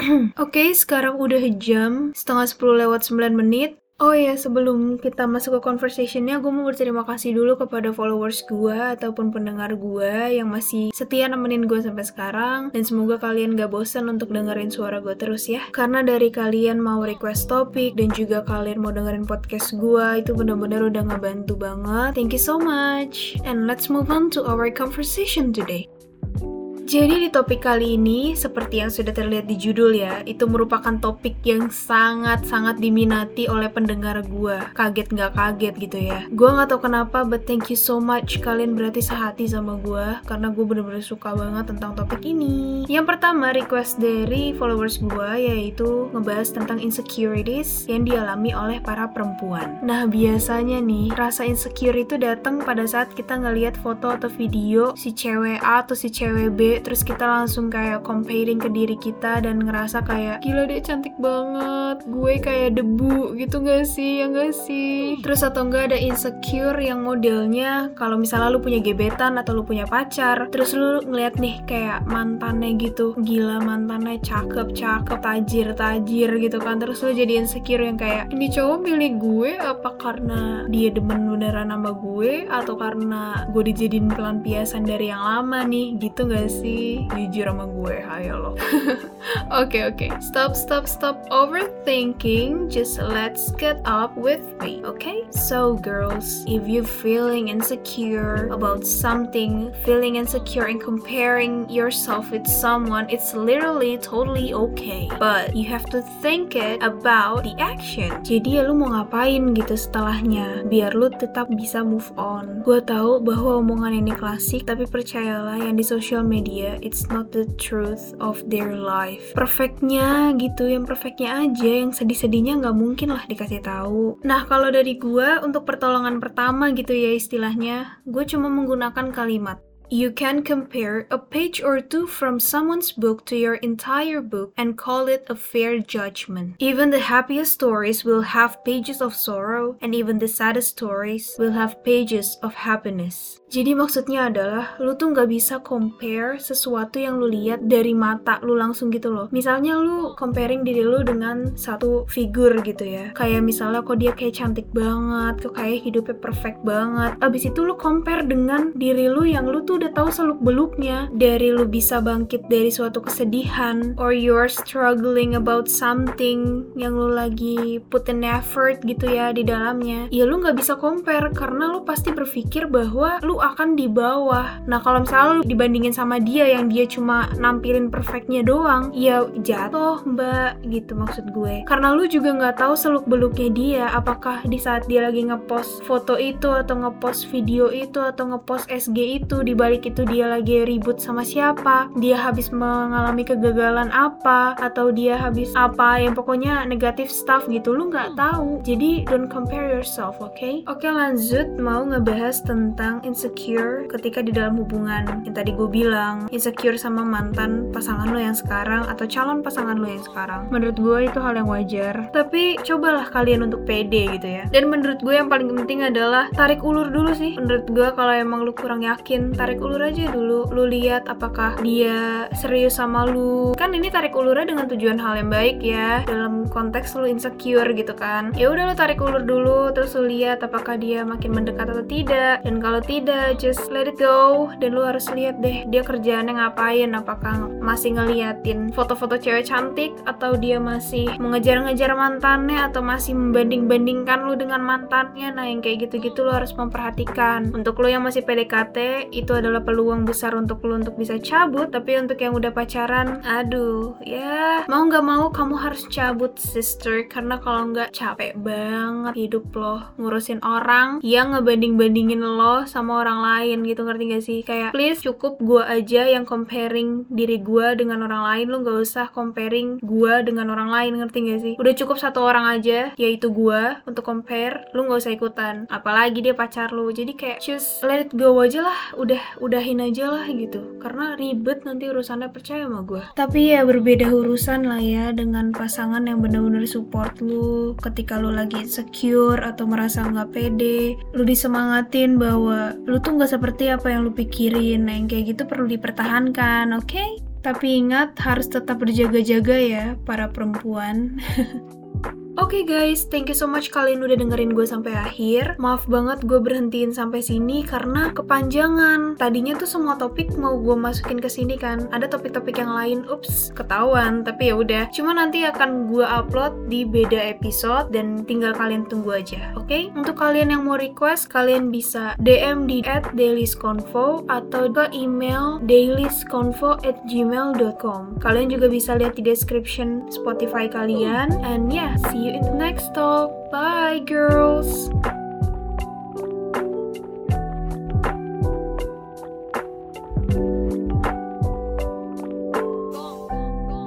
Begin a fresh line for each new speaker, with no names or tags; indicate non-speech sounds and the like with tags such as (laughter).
(clears throat) Oke, sekarang udah jam setengah 10 lewat 9 menit. Oh ya, sebelum kita masuk ke conversationnya, gue mau berterima kasih dulu kepada followers gue ataupun pendengar gue yang masih setia nemenin gue sampai sekarang. Dan semoga kalian gak bosan untuk dengerin suara gue terus ya. Karena dari kalian mau request topik dan juga kalian mau dengerin podcast gue, itu bener-bener udah ngebantu banget. Thank you so much. And let's move on to our conversation today. Jadi di topik kali ini, seperti yang sudah terlihat di judul ya, itu merupakan topik yang sangat-sangat diminati oleh pendengar gue. Kaget nggak kaget gitu ya. Gue nggak tahu kenapa, but thank you so much kalian berarti sehati sama gue, karena gue bener-bener suka banget tentang topik ini. Yang pertama, request dari followers gue, yaitu ngebahas tentang insecurities yang dialami oleh para perempuan. Nah, biasanya nih, rasa insecure itu datang pada saat kita ngelihat foto atau video si cewek A atau si cewek B terus kita langsung kayak comparing ke diri kita dan ngerasa kayak gila deh cantik banget. Gue kayak debu gitu gak sih? Ya gak sih? Terus atau enggak ada insecure yang modelnya kalau misalnya lu punya gebetan atau lu punya pacar terus lu ngeliat nih kayak mantannya gitu gila mantannya cakep cakep tajir tajir gitu kan. Terus lu jadi insecure yang kayak ini cowok milih gue apa karena dia demen beneran sama gue atau karena gue dijadiin pelampiasan dari yang lama nih? Gitu gak sih jujur sama gue ayo lo (laughs) oke oke. Stop stop stop overthinking. Just let's get up with me okay? So girls if you feeling insecure about something feeling insecure and comparing yourself with someone it's literally totally okay. But you have to think it about the action. Jadi ya lu mau ngapain gitu setelahnya? Biar lu tetap bisa move on. Gue tahu bahwa omongan ini klasik tapi percayalah yang di social media dia it's not the truth of their life. Perfectnya gitu yang perfectnya aja yang sedih-sedihnya nggak mungkin lah dikasih tahu. Nah kalau dari gue untuk pertolongan pertama gitu ya istilahnya gue cuma menggunakan kalimat You can compare a page or two from someone's book to your entire book and call it a fair judgment. Even the happiest stories will have pages of sorrow, and even the saddest stories will have pages of happiness. Jadi maksudnya adalah lu tuh nggak bisa compare sesuatu yang lu lihat dari mata lu langsung gitu loh. Misalnya lu comparing diri lu dengan satu figur gitu ya. Kayak misalnya kok dia kayak cantik banget, kok kayak hidupnya perfect banget. Abis itu lu compare dengan diri lu yang lu tuh udah tahu seluk beluknya dari lu bisa bangkit dari suatu kesedihan or you're struggling about something yang lu lagi put an effort gitu ya di dalamnya ya lu nggak bisa compare karena lu pasti berpikir bahwa lu akan di bawah. Nah kalau misalnya lu dibandingin sama dia yang dia cuma nampilin perfectnya doang ya jatuh mbak gitu maksud gue. Karena lu juga nggak tahu seluk beluknya dia apakah di saat dia lagi ngepost foto itu atau ngepost video itu atau ngepost SG itu di balik itu dia lagi ribut sama siapa, dia habis mengalami kegagalan apa, atau dia habis apa yang pokoknya negatif stuff gitu, lu nggak tahu. Jadi don't compare yourself, oke? Okay? Oke okay, lanjut, mau ngebahas tentang insecure ketika di dalam hubungan yang tadi gue bilang, insecure sama mantan pasangan lo yang sekarang atau calon pasangan lo yang sekarang. Menurut gue itu hal yang wajar, tapi cobalah kalian untuk pede gitu ya. Dan menurut gue yang paling penting adalah tarik ulur dulu sih. Menurut gue kalau emang lu kurang yakin, tarik tarik ulur aja dulu. Lu lihat apakah dia serius sama lu. Kan ini tarik ulurnya dengan tujuan hal yang baik ya. Dalam konteks lu insecure gitu kan. Ya udah lu tarik ulur dulu terus lu lihat apakah dia makin mendekat atau tidak. Dan kalau tidak just let it go. Dan lu harus lihat deh dia kerjaannya ngapain? Apakah masih ngeliatin foto-foto cewek cantik? Atau dia masih mengejar-ngejar mantannya? Atau masih membanding-bandingkan lu dengan mantannya? Nah yang kayak gitu-gitu lu harus memperhatikan. Untuk lu yang masih PDKT itu adalah peluang besar untuk lo untuk bisa cabut tapi untuk yang udah pacaran aduh ya mau nggak mau kamu harus cabut sister karena kalau nggak capek banget hidup lo ngurusin orang yang ngebanding-bandingin lo sama orang lain gitu ngerti gak sih? Kayak please cukup gue aja yang comparing diri gue dengan orang lain lo nggak usah comparing gue dengan orang lain ngerti gak sih? Udah cukup satu orang aja yaitu gue untuk compare lo nggak usah ikutan. Apalagi dia pacar lo jadi kayak just let it go aja lah udah udahin aja lah gitu karena ribet nanti urusannya percaya sama gue tapi ya berbeda urusan lah ya dengan pasangan yang bener-bener support lu ketika lu lagi insecure atau merasa nggak pede lu disemangatin bahwa lu tuh nggak seperti apa yang lu pikirin nah yang kayak gitu perlu dipertahankan oke okay? Tapi ingat, harus tetap berjaga-jaga ya, para perempuan. (laughs) Oke okay guys, thank you so much kalian udah dengerin gue sampai akhir. Maaf banget gue berhentiin sampai sini karena kepanjangan. Tadinya tuh semua topik mau gue masukin ke sini kan. Ada topik-topik yang lain, ups, ketahuan. Tapi ya udah, cuma nanti akan gue upload di beda episode dan tinggal kalian tunggu aja. Oke? Okay? Untuk kalian yang mau request, kalian bisa DM di dailysconfo atau ke email dailysconfo at gmail.com. Kalian juga bisa lihat di description Spotify kalian. And yeah, see you next talk. Bye, girls.